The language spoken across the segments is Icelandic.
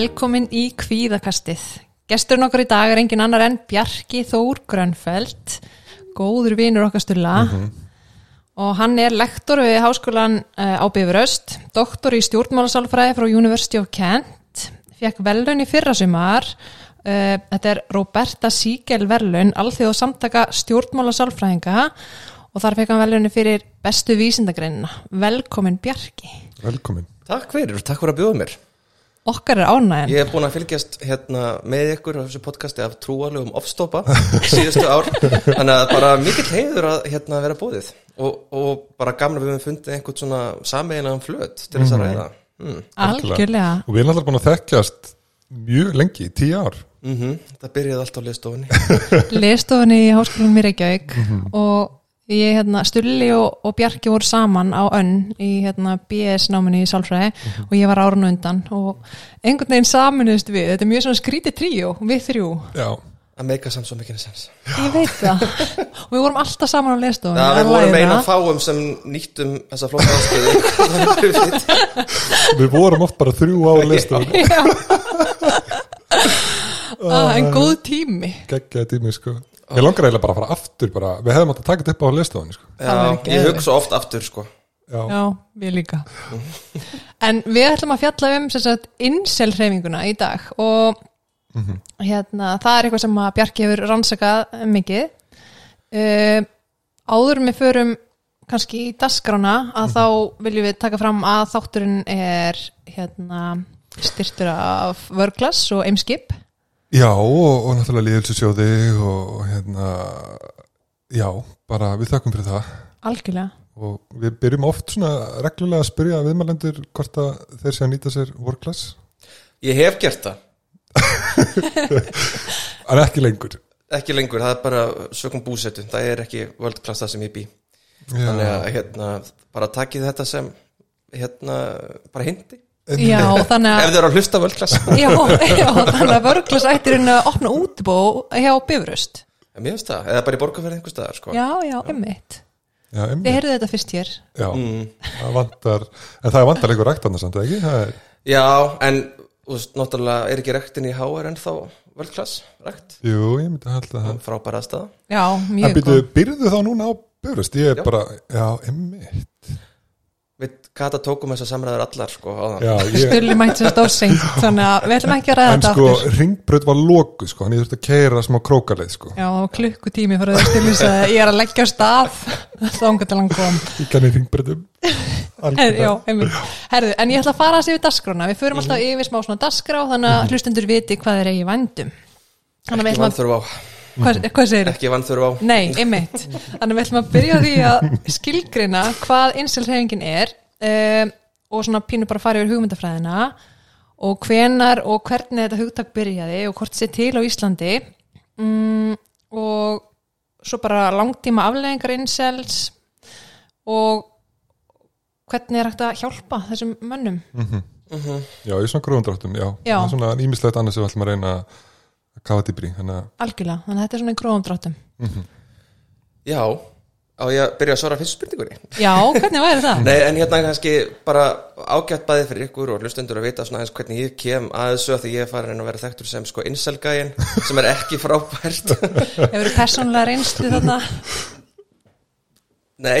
Velkomin í kvíðakastið. Gesturinn okkur í dag er engin annar en Bjarki Þór Grönfeld, góður vinur okkar stulla og hann er lektor við háskólan uh, á Bifröst, doktor í stjórnmálasálfræði frá University of Kent, fekk velun í fyrrasumar, uh, þetta er Roberta Siegel velun, alþjóð samtaka stjórnmálasálfræðinga og þar fekk hann velunni fyrir bestu vísindagreinina. Velkomin Bjarki. Velkomin. Takk fyrir, takk fyrir að bjóða mér Okkar er ánægjan. Ég hef búin að fylgjast hérna, með ykkur á þessu podcasti af trúalögum ofstopa síðustu ár þannig að bara mikill heiður að hérna, vera búið og, og bara gamla við höfum fundið einhvern svona sameiginlegan flöt til þess að ræða mm. Algjörlega. Og við erum alltaf búin að þekkjast mjög lengi, tíu ár. Mm Það byrjaði allt á liðstofunni Lestofunni í háskólanum í Reykjavík og ég, hérna, Stulli og, og Bjarki voru saman á önn í hérna, BS náminni í Sálfræði og ég var árun undan og einhvern veginn saminuðist við, þetta er mjög svona skrítið tríó, við þrjú, Já. að meika samt svo mikið sens. Ég veit það. Og við vorum alltaf saman á lestofunni Það að við vorum eina fáum sem nýttum þessa flóta ástöðu Við vorum oft bara þrjú á listum. ah, en góð tími. Geggjaði tími, sko. Ég langar eiginlega bara að fara aftur, bara. Við hefðum átt að taka þetta upp á listofunni, sko. Já, ég hugsa oft aftur sko Já. Já, við líka En við ætlum að fjalla um sem sagt, incel hreyfinguna í dag og hérna, það er eitthvað sem að Bjarki hefur rannsakað mikið uh, Áður með förum kannski í dasgrána að þá viljum við taka fram að þátturinn er hérna, styrtur af Vörglas og Eimskip Já, og, og náttúrulega líðelsesjóði og, og hérna, já, bara við þakkum fyrir það. Algjörlega Og við byrjum oft svona reglulega að spyrja viðmælendur hvort að þeir sé að nýta sér work-class. Ég hef gert það En ekki lengur. Ekki lengur, það er bara sökum búsetu það er ekki world class það sem ég bý Já. þannig að hérna, bara takið þetta sem hérna, bara hindi Já, þannig ef að þið eru að hlusta class Já, já, þannig að Vörglas ættir henni að opna útibó hjá Bifröst En mér finnst það, eða bara í borgarferð einhver staðar sko. Já, já, emmitt Já, Þið einmitt. heyrðu þetta fyrst hér Já, Mm. það vantar, en það vantar einhver ræktarnar samt, ekki? Það er, Já, en þú veist, náttúrulega er ekki rektin í HR en þá world class rekt jú, ég myndi að halda það. frábæra aðstæða Já, En mjög góð byrjuðu þá núna á byrjust? Ég er Já. bara, já, emmitt. Við Kata tókum þessar samræður allar sko, ég, Stulli mætti sér stóðseint Þannig að við ætlum ekki að ræða en þetta sko, aftur. Ringbröð var loku, sko, hann ég þurfti að keira smá krókaleið, sko. Já, klukkutími fyrir að Stulli sagði að ég er að leggja á stað þá til hann kom. Ég kenni ringbröðum. Herðu, en ég ætla að fara að sé við dasgrána Við förum alltaf yfir smá svona dasgrá Þannig að hlustendur viti hvað er eigi vændum. Þannig að við Ekki ætlum að Hvað, hvað segir Ekki vanþurf á Nei, einmitt. Þannig við ætlum að byrja því að skilgrina hvað inselhefingin er um, og svona pínu bara fara yfir hugmyndafræðina og hvenar og hvernig þetta hugtak byrjaði og hvort sé til á Íslandi um, og svo bara langtíma afleðingar insels og hvernig er hægt að hjálpa þessum mönnum. Já, í svona gróðundráttum, já. Já. Það er svona ímislegt annars sem við ætlum að reyna að kafa dýbri, þannig að, Algjörlega, þannig að þetta er svona í gróðum dráttum. Já, á ég að byrja að svara fyrst spurningunni Já, hvernig væri það? Nei, en hérna kannski bara ágætt bæði fyrir ykkur og hlustendur að vita svona aðeins hvernig ég kem að þessu að því ég er farin að vera þekktur sem sko inselgæin sem er ekki frábært Hefur þú persónulega reynslu þarna? Nei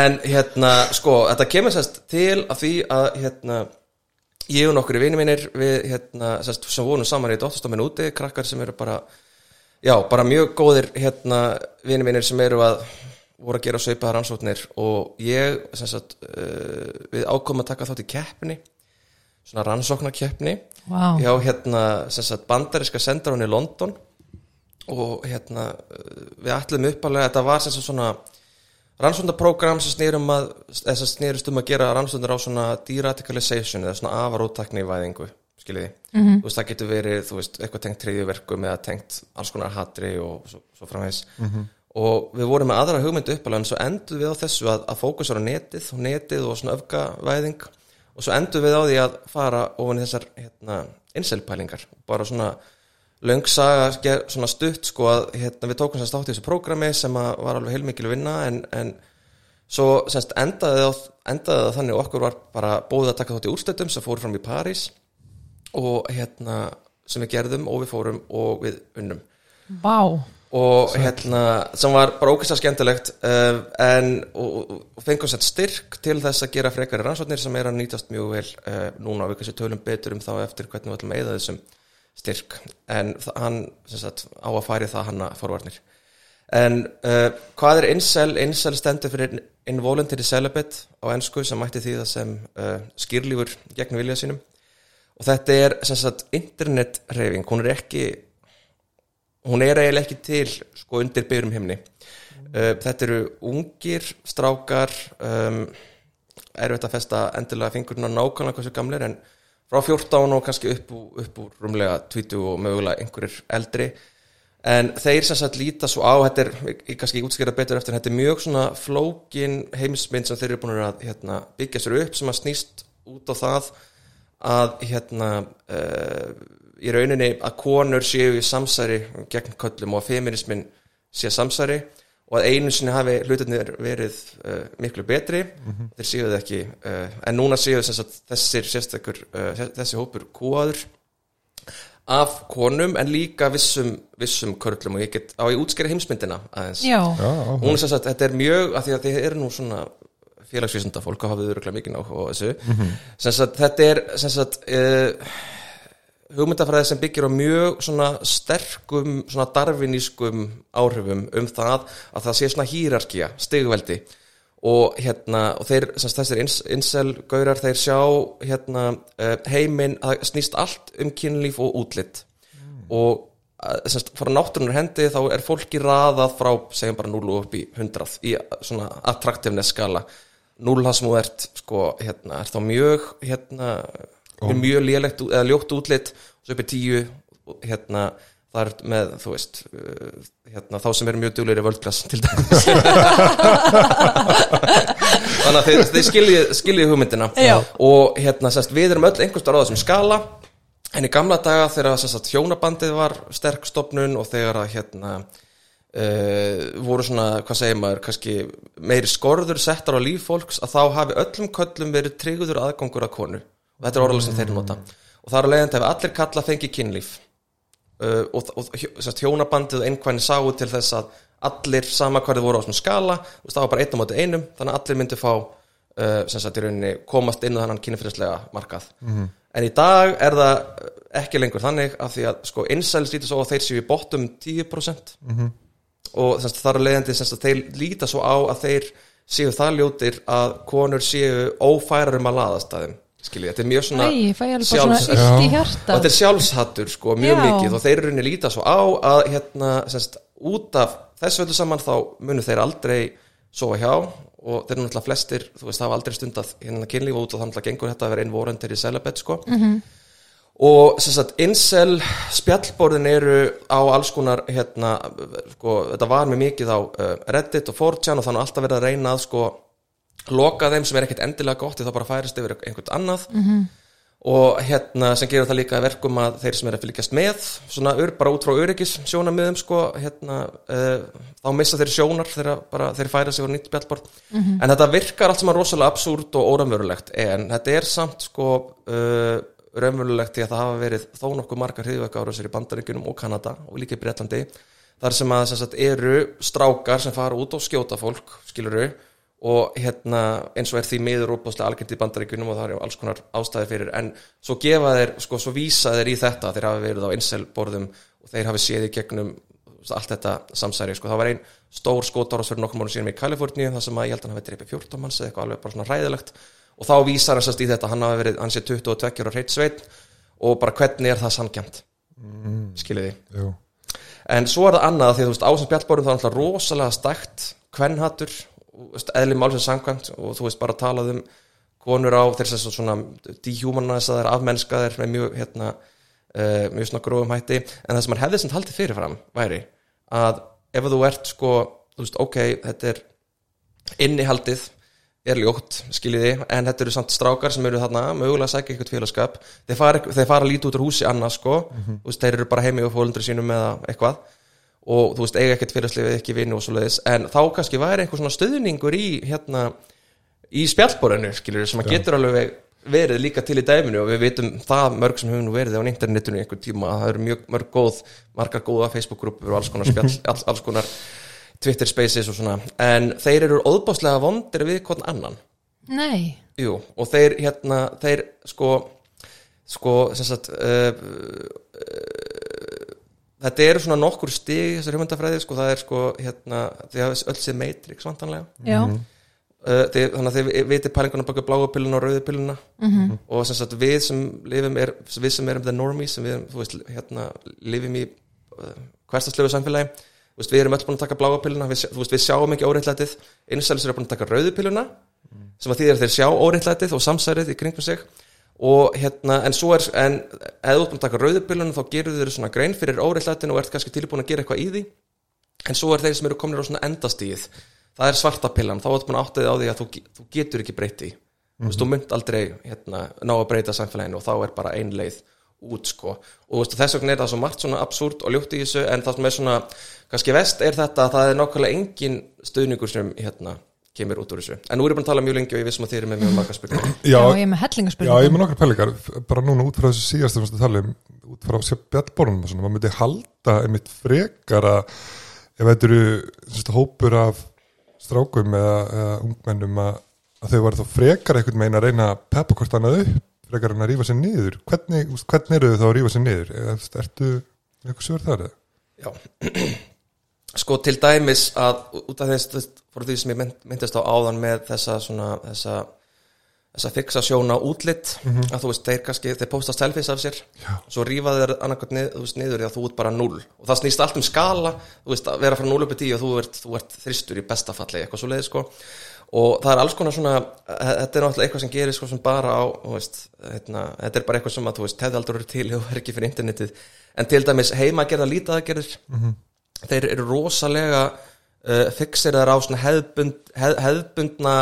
En hérna, sko, þetta kemur sérst til að því að hérna ég og nokkuri vini mínir við hérna, sérst, sem vonum saman í dóttarstofminn úti, krakkar sem eru bara já, bara mjög góðir hérna vini mínir sem eru að voru að gera sveipaðar rannsóknir og ég sagt, uh, við ákomum að taka þátt í keppni svona rannsóknarkeppni Vá. hjá hérna sagt, bandariska sendarun í London og hérna uh, við ætlum uppalega, þetta var svona rannsóknarprogram sem snýrum að eða sem snýrist um að gera rannsóknar á svona deradicalization eða svona afaróttaknivæðingu skiljiði, -hmm. þú veist það getur verið þú veist, eitthvað tengt triðjuverkum eða tengt alls konar hatri og svo, svo framvegs og við vorum með aðra hugmyndu uppalega en svo endur við á þessu að, að fókusar á netið og netið og svona öfgavæðing. Og svo endur við á því að fara ofan þessar hérna, inselpælingar bara svona löng saga ger- svona stutt sko að hérna, við tókum sérst átt í þessu prógrami sem að var alveg heilmikil vinna en, en svo semst endaði, endaði það þannig að okkur var bara bóðið að taka þátt í úrstöldum sem fóru fram í París og hérna sem við gerðum og við fórum og við unnum. Vá, og hérna sem var bara ókvæmst skemmtilegt uh, en og, og- fengum sett styrk til þess að gera frekari rannsóknir sem er að nýtast mjög vel uh, núna. Og við kannski tölum betur um þá eftir hvernig við ætlum að eða þessum styrk. En hann sagt, á að færi það hanna forvarnir. En uh, hvað er incel? Incel stendur fyrir involuntary celibate á ennsku sem mætti því það sem uh, skýrlífur gegn vilja sínum. Og þetta er sagt internetreyfing, hún er ekki hún er eiginlega ekki til sko undir byrjum himni. Uh, þetta eru ungir strákar um, erfitt að festa endilega fingurinn á nákvæmlega hversu gamlir en frá 14 og kannski upp úr, upp úr rúmlega 20 og mögulega einhverjir eldri. En þeir sem sagt líta svo á þetta er, ég kannski útskýra betur eftir þetta er mjög svona flókin heimsmynd sem þeir eru búin að hérna, byggja sér upp sem að snýst út á það að hérna uh, í rauninni að konur séu í samsæri gegn köllum og að feminismin sé samsæri og að einu sinni hafi hlutinir verið uh, miklu betri. Þeir séu það ekki uh, en núna séu þess að þessir sérstakur uh, þessi hópur kúaður af konum en líka vissum, vissum körlum. Og ég get á ég útskýra heimsmyndina aðeins? Já, Já, hún er sem sagt, þetta er mjög að því að þið eru nú svona félagsvísunda fólk og hafið öruglega mikið náhuga á þessu. Sem sagt, þetta er sem sagt uh, hugmyndafræði sem byggir á mjög svona sterkum svona darfinískum áhrifum um það að það sé svona hýrarkía, stigveldi. Og hérna og þeir, sem sagt, þessir ins, incel-gaurar þeir sjá hérna uh, heiminn að snýst allt um kynlíf og útlitt og að, sem sagt, frá náttúrunar hendi þá er fólki raðað frá, segjum bara 0 og upp í 100 í svona attractiveness skala. 0 það sem þú ert sko, hérna, er þá mjög hérna, mjög lélegt eða ljótt útlit svo upp í 10 og, hérna, það er með, þú veist uh, hérna, þá sem eru mjög duglegir í völdklass til dæmis. Þannig að þeir, þeir skiljið, skiljið hugmyndina. Já. og hérna, sérst, við erum öll einhvers staðar á þessum skala en í gamla daga þegar sérst, hjónabandið var sterk stofnun og þegar að hérna uh, voru svona, hvað segir maður kannski meiri skorður settar á líf fólks að þá hafi öllum köllum verið tryggður aðgangur að konu og þetta er orðalega sem þeir nota. Og það er leiðandi ef allir kalla fengi kynlíf. Uh, og, og sagt, hjónabandið og einhvernig sáu til þess að allir sama hvað þið voru á svona skala veist, það var bara einn á móti einum þannig að allir myndu fá uh, sagt rauninni komast inn á þannan kynfyrirslega markað. En í dag er það uh, ekki lengur þannig af því að sko incels lítur svo að þeir séu í bottom 10% og sem sagt, það er leiðandi sem sagt, þeir líta svo á að þeir séu það ljótir að konur séu ófærar um að laðast að þeim skiljið, þetta er mjög svona Æ, svona sjálfs- í og hjarta þetta er sjálfshattur sko, mjög Já. mikið og þeir eru rauninni líta svo á að hérna, semst, út af þessu öllu saman þá munu þeir aldrei sofa hjá og þeir eru náttúrulega flestir þú veist, hafa aldrei stundað hérna kynlíf og út og þannig gengur þetta að vera invorendur í celibate sko. -hmm. og sem sagt incel spjallborðin eru á alls konar hérna, sko, þetta var með mikið á uh, Reddit og 4chan og þannig alltaf verið að reyna að sko loka þeim sem er ekkert endilega gott það bara færist yfir einhvern annað -hmm. og hérna sem gerur það líka verkum að þeir sem er að fylgjast með svona ur, bara út frá öryggis sjónamiðum sko hérna uh, þá missa þeir sjónar þegar þeir færa sig á nýtt spjallborð en þetta virkar allt saman rosalega absúrt og óramverulegt en þetta er samt sko uh, raunverulegt því að það hafa verið þó nokkuð margar hriðvöka árásir í Bandaríkunum og Kanada og líka í Bretlandi þar sem að sem sagt, eru strákar sem fara út og skjóta fólk skiluru og hérna eins og er því miður óbúðslega algjört í Bandaríkunum og það er alls konar ástæði fyrir en svo gefa þeir, sko, svo vísa þeir í þetta þeir hafa verið á incel borðum og þeir hafi séð í gegnum allt þetta samsæri, sko, það var ein stór skotárás fyrir nokkum mánu síðan í Kaliforníu þar sem að ég held að hann hafi dreipið 14 manns eða eitthvað alveg bara svona hræðilegt. Og þá vísar hann sérst í þetta, hann hafi verið hann sé 22 ára hreitt sveit og bara hvernig er það samkjönd mm. En svo er það annað því þú veist ásum spjallbórum það er alltaf rosalega stækt kvennhattur, og, eðli málsins samkvæmt og þú veist bara talað um konur á þeir sem svona dehumanisaðar, afmennskaðir með mjög hérna, uh, mjög svona grófum hætti. En það sem maður hefði sem haldið fyrirfram væri að ef þú ert sko, þú veist, ok, þetta er innihaldið er ljótt, skiljiði, en þetta eru samt strákar sem eru þarna, mögulega að sækja eitthvað félagskap. Þeir fara, þeir fara að líta út úr húsi annars sko, þú veist, þeir eru bara heimi og fólundri sínum eða eitthvað og þú veist, eiga ekkert fyrirslið ekki vinnu og svo leiðis, en þá kannski væri einhver svona stöðningur í hérna í spjallborinu, skilur sem að getur alveg verið líka til í dæminu. Og við vitum það mörg sem hefur nú verið á internetinu í einhver tíma að það eru mjög mörg góð margar góða Facebook-grúpur og alls konar spjall alls, alls konar Twitter spaces og svona. En þeir eru óðbáslega vondir við hvern annan. Nei, Jú, og þeir hérna, þeir sko sko, sem sagt uh, uh, þetta eru svona nokkur stig þessar hugmyndafræði, sko, það er sko hérna, því að öll séð matrix vantanlega já, uh, þið, þannig að þið viti pælinguna baka bláa pilluna og rauðu pilluna. -hmm. og sem sagt við sem lifum er, við sem erum the normies sem við veist, hérna lifum í uh, hverstaslegu samfélagi veist, við erum öll búin að taka bláa pilluna við, við sjáum ekki óreittlætið einsælis eru búin að taka rauðu pilluna sem að því að þeir sjá óreittlætið og samsærið í kringum sig og hérna, en svo er en eða ert búin að taka rauðu pilluna þá gerur þeir svona grein fyrir óreittlætinu og ert kannski tilbúin að gera eitthvað í því. En svo er þeir sem eru komin á svona endastíð það er svarta pillan, þá ertu búin að áttaði á því að þú, þú getur ekki breyti þú veist, þú mynd aldrei hérna, ná að breyta samfélaginu og þá er bara ein leið út sko. Og veist, þess vegna er það svo margt svona absúrt og ljótt í þessu en það sem er svona, kannski vest er þetta að það er nákvæmlega engin stuðningur sem hérna kemur út úr þessu. En nú er ég búin að tala mjög lengi og ég vissum að þið eru með mjög marga spurningar. Já, Já, ég er með já, hellingaspurningar ég er með nokkar pælingar. Bara núna út frá þessu síðast sem við tala um út frá spjallborunum og svona, maður myndi halda einmitt frekar að ef þetta eru sagt, hópur af strákum eða, eða ungmennum að, að þau var þá frekar einhvern megin að reyna að peppa hvort annað upp frekar en að rífa sér niður. Hvernig, hvernig eru þau þá að rífa sér niður? Ertu eitthvað svör eða? Fór því sem ég mynd, myndist á áðan með þessa svona, þessa, þessa fixasjón á útlitt, að þú veist, þeir kannski, þeir posta selfies af sér, Já. svo rífa þeir annarkvæmt nið, þú veist, niður að þú ert bara null og það snýst allt um skala, þú veist, að vera frá 0 upp í 10 og þú ert, þú ert þristur í besta falli, eitthvað svo leiði, sko og það er alls konar svona þetta er náttúrulega eitthvað sem gerir sko sem bara á þú veist, hérna, þetta er bara eitthvað sem að þú veist, hefði aldrei verið til og er ekki fyrir internetið en til dæmis heima að gera lítið aðgerðir þeir eru rosalega uh, fixir þar á hefðbund, hef, hefðbundna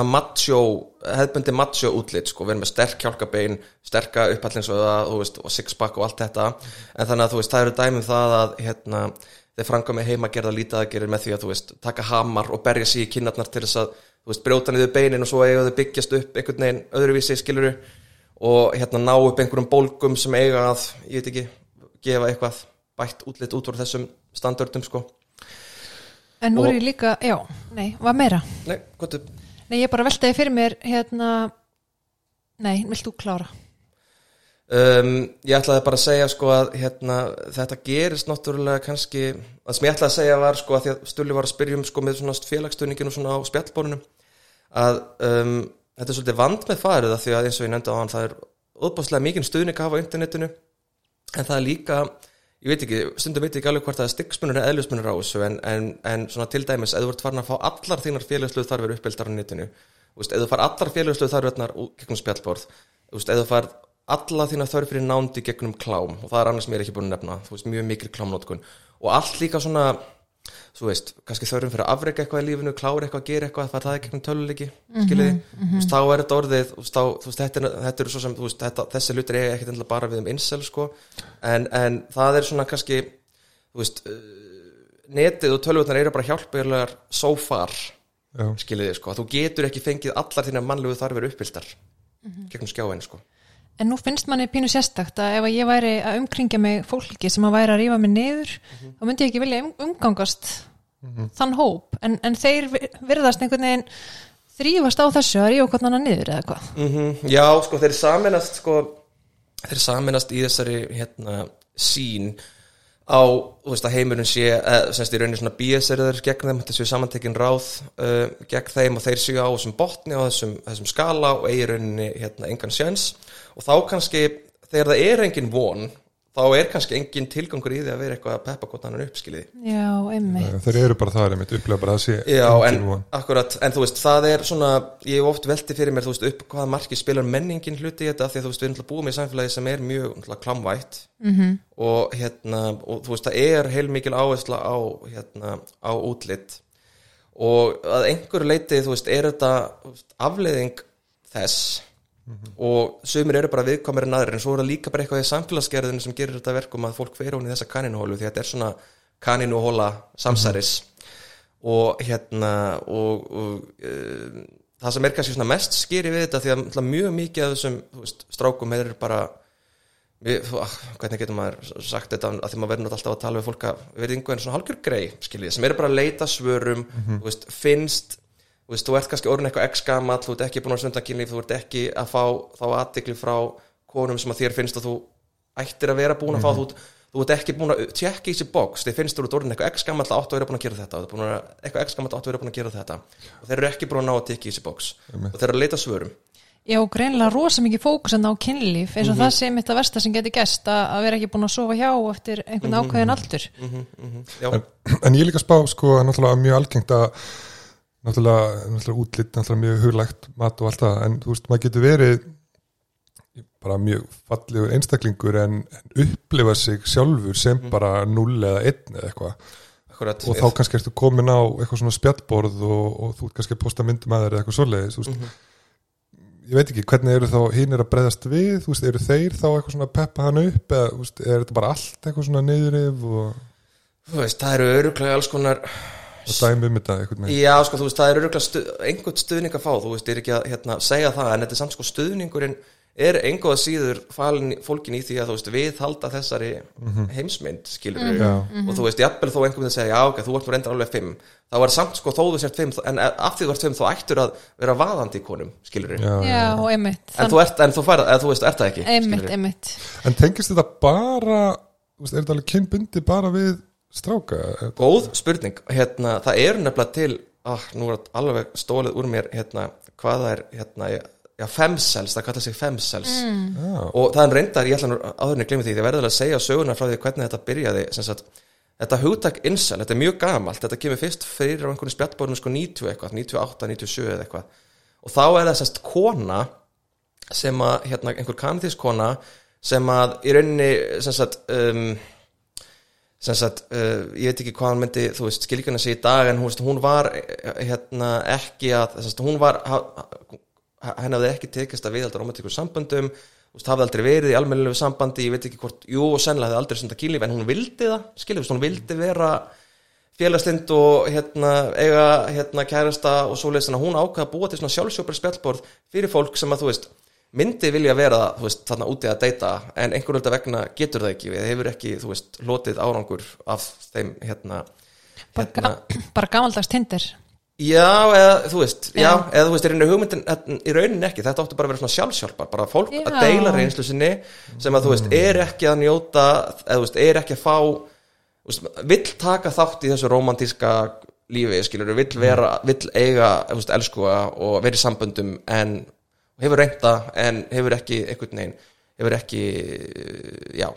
macho, hefðbundi macho útlit sko, við erum með sterk hjálkabein sterka uppallinsöða og, sixpack og allt þetta. En þannig að veist, það eru dæmum það að hérna, þeir franga með heima lítið aðgerðir með því að veist, taka hamar og berja sig í kinnarnar til þess að veist, brjóta niður beinin og svo eiga þau byggjast upp einhvern veginn öðruvísi skiluru og hérna ná upp einhverjum bólgum sem eiga að, ég veit ekki gefa eitthvað bætt útlit út frá þessum standardum sko En nú er ég líka, já, nei, hvað meira? Nei, gott upp Nei, ég bara veltaði fyrir mér, hérna, nei, vilt þú klára? um, Ég ætlaði bara að segja sko að hérna, þetta gerist náttúrulega kannski, það sem ég ætlaði að segja var sko að því að Stulli var að spyrja um sko með svona félagstöðninginu svona á spjallbórunum að um, þetta er svolítið vand með farið að því að eins og ég nefndi á hann það er óbáslega mikið stuðning að hafa á internetinu en það er líka ég veit ekki, stundum veit ekki alveg hvort það er styggsmunur eða eðlusmunur á þessu en, en, en svona til dæmis, eða þú ert farin að fá allar þínar félagslegu þarfir uppbyldar á netinu eða þú far allar félagslegu þarfirnar gegnum veist, eða þú far alla þína þörf fyrir nándi gegnum klám og það er annars mér ekki búin að nefna, þú veist, mjög mikil klámnótkun og allt líka svona þú veist, kannski þörfum fyrir að afreika eitthvað í lífinu, klára eitthvað, gera eitthvað, það er það ekki um töluleiki, skiljiði, þú veist, þá er þetta orðið, þú veist, þá, þú veist, þetta er, þetta er svo sem, þú veist, þetta, þessi hlutir er ekkert endilega bara við um insel, sko, en, en það er svona kannski, þú veist, uh, netið og tölvutnar eru bara hjálpurlegar so far, Já. skiljiði, sko, þú getur ekki fengið allar þína mannlegu þarfir uppbyldar, gegnum skjáin, sko. En nú finnst manni pínu sérstakt að ef að ég væri að umkringja mig fólki sem að væri að rífa mig niður, þá myndi ég ekki vilja um, umgangast þann hóp, en, en þeir vi- virðast einhvern veginn þrýfast á þessu að rífa hvern annan niður eða hvað. mm Já, sko, þeir saminast sko, þeir saminast í þessari hérna, sín á, þú veist, að heimurinn sé eða, semst í rauninni svona bíeseriður gegn þeim, þetta séu samantekin ráð uh, gegn þeim og þeir séu á þessum botni á þessum, þessum skala og eigi rauninni hérna, engan sjens og þá kannski, þegar það er engin von þá er kannski engin tilgangur í því að vera eitthvað að peppa gott annan uppskiliði Já, einmitt. þeir eru bara það einmitt upplega bara að sé Já, en, akkurat, en þú veist, það er svona ég hef oft velti fyrir mér, þú veist, upp hvaða marki spilar menningin hluti í þetta, af því að þú veist, við erum náttúrulega búið með samfélagi sem er mjög náttúrulega klamvætt -hmm. og hérna, og þú veist, það er heilmikil áhersla á hérna, á útlit og að einhverju leiti, þú veist, er þetta þú veist, afleiðing þess og sumir eru bara viðkomir en aðrir en svo er það líka bara eitthvað í samfélagsgerðinu sem gerir þetta verkum að fólk fer hún í þessa kaninhólu því að þetta er svona kaninu hóla samsæris. Og hérna og, og uh, það sem er kannski svona mest skýri við þetta því að mjög mikið af þessum veist, strákum eru bara við, ah, hvernig getur maður sagt þetta að því maður verður alltaf að tala við fólk að verði einhvern svona hálgjör grei skiljið, sem eru bara að leita svörum þú veist, finnst þú veist, þú ert kannski orðin eitthvað x gamall þú ert ekki búin að stunda kynlíf, þú ert ekki að fá þá aðtikli frá konum sem að þér finnst að þú ættir að vera búin að fá. Þú, þú ert ekki búin að tjekka í þessi box. Þið finnst þú ert orðin eitthvað x gamall áttu að vera búin að gera þetta. Búin að, eitthvað x gamall áttu að vera búin að gera þetta. Og þeir eru ekki búin að ná að tekja í þessi box. Og þeir eru að leita svörum. Já, greinlega rosa mikið fókus en á kynlíf eins og það sé mitt að versta sem geti gæst að, að vera ekki búin að sofa hjá eftir einhvern ákveðin aldur. Já, en, en ég líka spá sko að náttúrulega mjög algengt að náttúrulega, náttúrulega útlitt náttúrulega mjög huglægt mat og allt það. En þú veist, maður getur verið bara mjög fallegur einstaklingur en, en upplifa sig sjálfur sem bara 0 eða 1 eða eitthvað. Og þá kannski ertu komin á eitthvað svona spjallborð og, og þú ert kannski posta myndum að þér eða eitthvað svoleiðis þú veist, ég veit ekki, hvernig eru þá hinn er að breyðast við, þú veist, eru þeir þá eitthvað svona peppa hann upp eða þú veist, er þetta bara allt eitthvað svona niðurif og, Þú veist, það eru öruglega alls konar og dæmi um þetta eitthvað með Já, sko, þú veist, það er öruglega stu, einhvern stuðning að fá, þú veist, ég er ekki að hérna, segja það, en þetta er samt sko stuðningurinn er einhvað síður falin, fólkin í því að þú veist, við halda þessari heimsmynd, skilur við Já. og þú veist, jafnvel þó einhvern veginn að segja, já, ok, þú ert nú reyndar alveg fimm, þá er samt sko, þó þú sért fimm, en af því þú ert fimm, þá ættur að vera vaðandi í konum, skilur við Já, Já, og einmitt. En þú ert, en þú færð, eða þú veist, ert það ekki Einmitt, einmitt. En tengist þetta bara er þetta alveg kynbundi bara við stráka? Góð spurning, hérna, það eru nefnilega til ah, nú er alveg stólið úr mér hérna, hvað er hérna, já, femsels, það kallar sig femsels. Já, og það er reyndar, ég ætla nú áðurinn að glemja því, því verður að segja söguna frá því hvernig þetta byrjaði sem sagt, þetta hugtak incel, þetta er mjög gamalt þetta kemur fyrst fyrir á einhvern spjallbórnum sko 90 eitthvað, 98, 97 eða eitthvað. Og þá er það sérst kona sem að, hérna, einhver kanadísk kona sem að í rauninni sem sagt um, sagt, uh, ég veit ekki hvað hann myndi þú veist, skilgjana sig í dag en veist, hún var eh, hérna ekki að sagt, hún var henni hafði ekki tekist að viðhalda romantíkur samböndum veist, hafði aldrei verið í almennilegu sambandi ég veit ekki hvort, jú og sennilega hafði aldrei stundar kynlíf en hún vildi það, skiljum, hún vildi vera félagslind og hérna, eiga hérna, kærasta og svoleiðis þannig að hún ákvaða að búa til svona sjálfsjópar spjallborð fyrir fólk sem að þú veist myndi vilja vera veist, þarna úti að deyta en einhver völda vegna getur það ekki við hefur ekki, þú veist, lotið árangur af þeim hérna, hérna bara gamaldags tindir Já, eða þú veist, já, Já. eða þú veist, er einu hugmyndin, en í rauninni ekki, þetta áttu bara að vera svona sjálfsjálfar, bara fólk að Já. deila reynslu sinni sem að þú veist, er ekki að njóta, eða þú veist, er ekki að fá, vill taka þátt í þessu romantíska lífi, skilur, vill vera, vill eiga, þú veist, elskuga og vera í samböndum en hefur reynda en hefur ekki einhvern veginn, hefur ekki, já,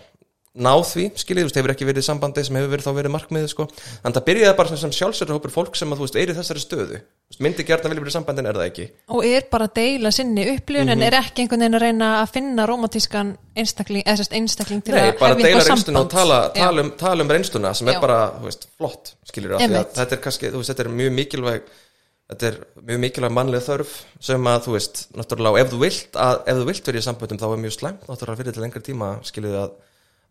náð því, skiljið, hefur ekki verið sambandi sem hefur verið þá verið markmiðið, sko þannig að það byrjaði bara sem, sem sjálfsögur hópur fólk sem að þú veist, í þessari stöðu myndi gert að vilja verið sambandi en er það ekki og er bara að deila sinni upplifun en er ekki einhvern veginn að reyna að finna romantískan einstakling, einstakling til Nei, að hefja eitthvað reynsluna og samband. tala, tala, um, tala um reynsluna sem Já. er bara, þú veist, flott Einmitt. þetta er kannski, þú veist, þetta er mjög mikilvæg þetta er mjög mikilvæg mannlega þörf sem að, þú veist, náttúrulega ef þú vilt, að, ef þú vilt verið í samböndum þá er mjög slæmt náttúrulega fyrir til lengri tíma skilur að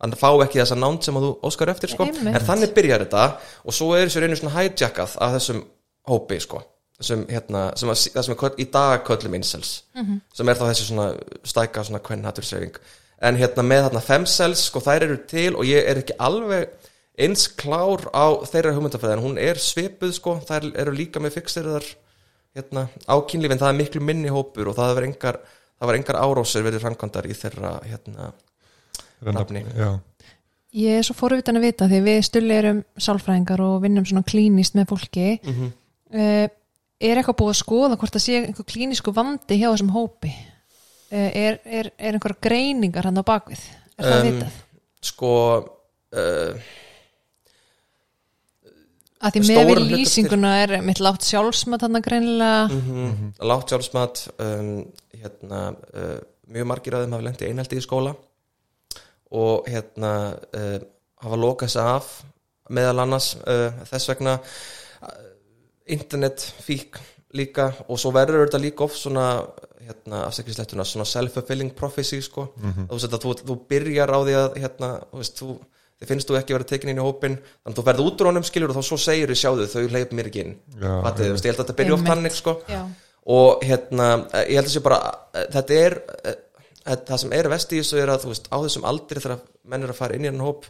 að fá ekki þessa nánd sem að þú óskar eftir sko. En þannig byrjar þetta og svo er þessu reynu svona hijackað af þessum hópi sko. þessum, hérna, sem að, það sem er í dag köllum incels sem er þá þessi svona stæka svona kvennhatursreyfing en hérna með þarna femcells sko þær eru til og ég er ekki alveg eins klár á þeirra hugmyndafræði en hún er svipuð sko þær eru líka með fixirðar hérna á kynlífin það er miklu minni hópur og það var engar, það var engar árósir verið framkvæmdar í þeirra hérna nafni. Já, Ég er svo fórvitan að vita því við stulli erum sálfræðingar og vinnum svona klínist með fólki Mhm. uh, er eitthvað búið að skoða hvort það sé einhver klínisku vandi hjá þessum hópi uh, er, er, er einhver greiningar hann á bakvið er það Um, vitað? sko uh, Að því með við lýsinguna er mitt látt sjálfsmat hann greinilega. Mm lágt sjálfsmat um, hérna, uh, mjög margir af þeim hafa lent í einhaldi í skóla og hérna uh, hafa lokað sig af meðal annars uh, þess vegna uh, internet fík líka og svo verður þetta líka oft svona hérna, afsækislettuna, svona self-fulfilling prophecy sko, þú veist að þú, þú byrjar á því að hérna, þú veist, þú, þið finnst þú ekki vera tekin inn í hópin þannig að þú ferð út úr honum skilur og þá svo segir þið sjáðu þau leip mér ekki inn. Veist, ég held að þetta byrja oft hannig sko. Og hérna eh, ég held að sé bara eh, þetta er eh, það sem er vest í þessu er að þú veist á þessum aldri þegar menn er að fara inn í hann hóp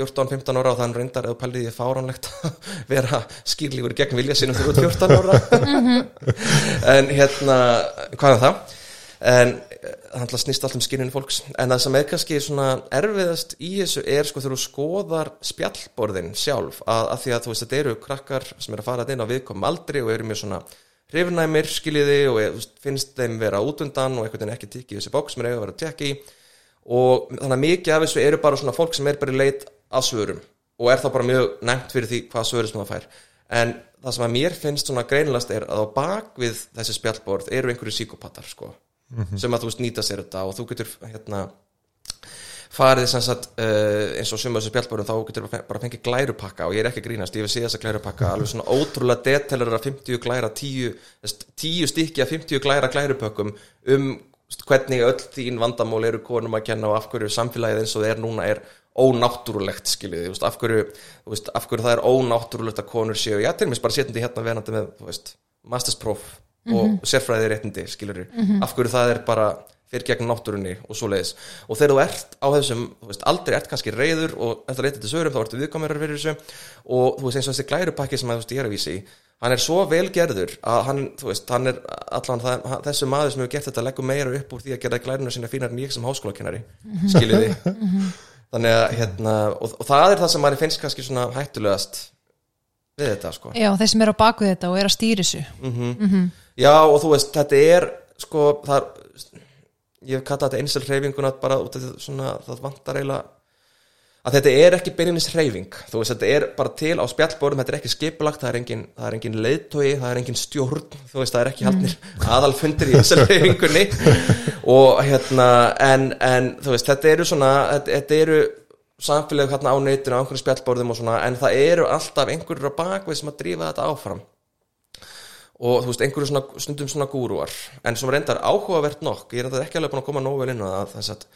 14-15 ára og þannig reyndar eða pælið ég fáránlegt að vera skýrlíkur gegn vilja sinum þegar þú ert 14 ára. En hérna hvað er það? En það snýst allt um skýrinu fólks. En það sem er kannski svona erfiðast í þessu er sko þegar þú skoðar spjallborðin sjálf að, að því að þú veist þetta eru krakkar sem er að fara inn á viðkomum aldri og eru mjög svona hrifnæmir skiljiði og þú veist, finnst þeim vera útundan og einhvern veginn ekki tikki í þessi bóks sem er eiga að vera að tekki í. Og þannig að mikið af þessu eru bara svona fólk sem er bara í leit að svörum og er þá bara mjög nefnt fyrir því hvað svörum sem það fær. En það sem að mér finnst svona greinilast er að á bakvið þessi spjallborð eru einhverju síkopatar sko sem að þú veist nýta sér þetta og þú getur hérna farið sem sagt uh, eins og summa þessu spjallborðum þá getur bara bara fengið glærupakka og ég er ekki að grínast, ég vil sé þessa glærupakka alveg svona ótrúlega detailar af 50 glæra 10, 10 stykki af 50 glæra glærupökkum um hvernig öll þín vandamál eru konum að kenna og af hverju samfélagið eins og það er núna er ónáttúrulegt skiljið, af af hverju það er ónáttúrulegt að konur séu, já, til mér bara setjandi hérna verandi með, þú veist, masterspróf og sérfræði réttindi, skiljur af hverju það er bara fyrir gegn náttúrunni og svo leiðis og þegar þú ert á þessum, þú veist, aldrei ert kannski reyður og eftir réttindi sögurum þá ertu viðkomur fyrir þessu. Og þú veist eins og þessi glærupakki sem að þú veist ég er að vísi í hann er svo vel gerður að hann, þú veist, hann er allan það, þessi maður sem hefur gert þetta leggur meira upp úr því að gera glæruna sína fínar en ég sem háskólakennari skiljiði þannig að hérna, og, og það er það sem maður finnst kannski svona hættulegast við þetta sko. Já, þeir sem eru á baku þetta og eru að stýri þessu. Já og þú veist, þetta er sko, það er ég hef kallað þetta einsel hreyfinguna bara út af því svona, það vantar eiginlega að þetta er ekki byrjunis hreyfing. Þú veist, þetta er bara til á spjallborðum þetta er ekki skipulagt, það er engin, það er engin leiðtói það er engin stjórn, þú veist, það er ekki haldnir aðalfundir í einsel hreyfingunni. Og hérna en, en þú veist, þetta eru svona þetta, þetta eru samfélög hérna á neytinu á einhverjum spjallborðum og svona en það eru alltaf einhverjur á bakvið sem að drífa þetta áfram. Og þú veist, einhverju svona, stundum svona gúruar en sem reyndar áhugavert nokk ég er þetta ekki alveg búin að koma nógu vel inn á það þess að